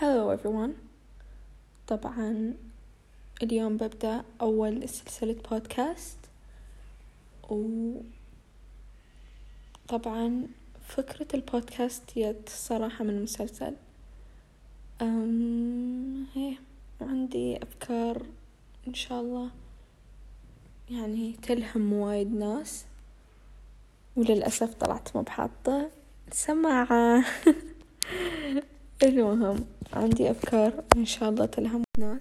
Hello everyone. طبعا اليوم ببدأ أول سلسلة بودكاست وطبعا فكرة البودكاست هي صراحة من مسلسل أم هي عندي أفكار إن شاء الله. يعني تلهم وايد ناس. وللأسف طلعت مو بحاطة. سماعة. المهم عندي أفكار. إن شاء الله تلهم ناس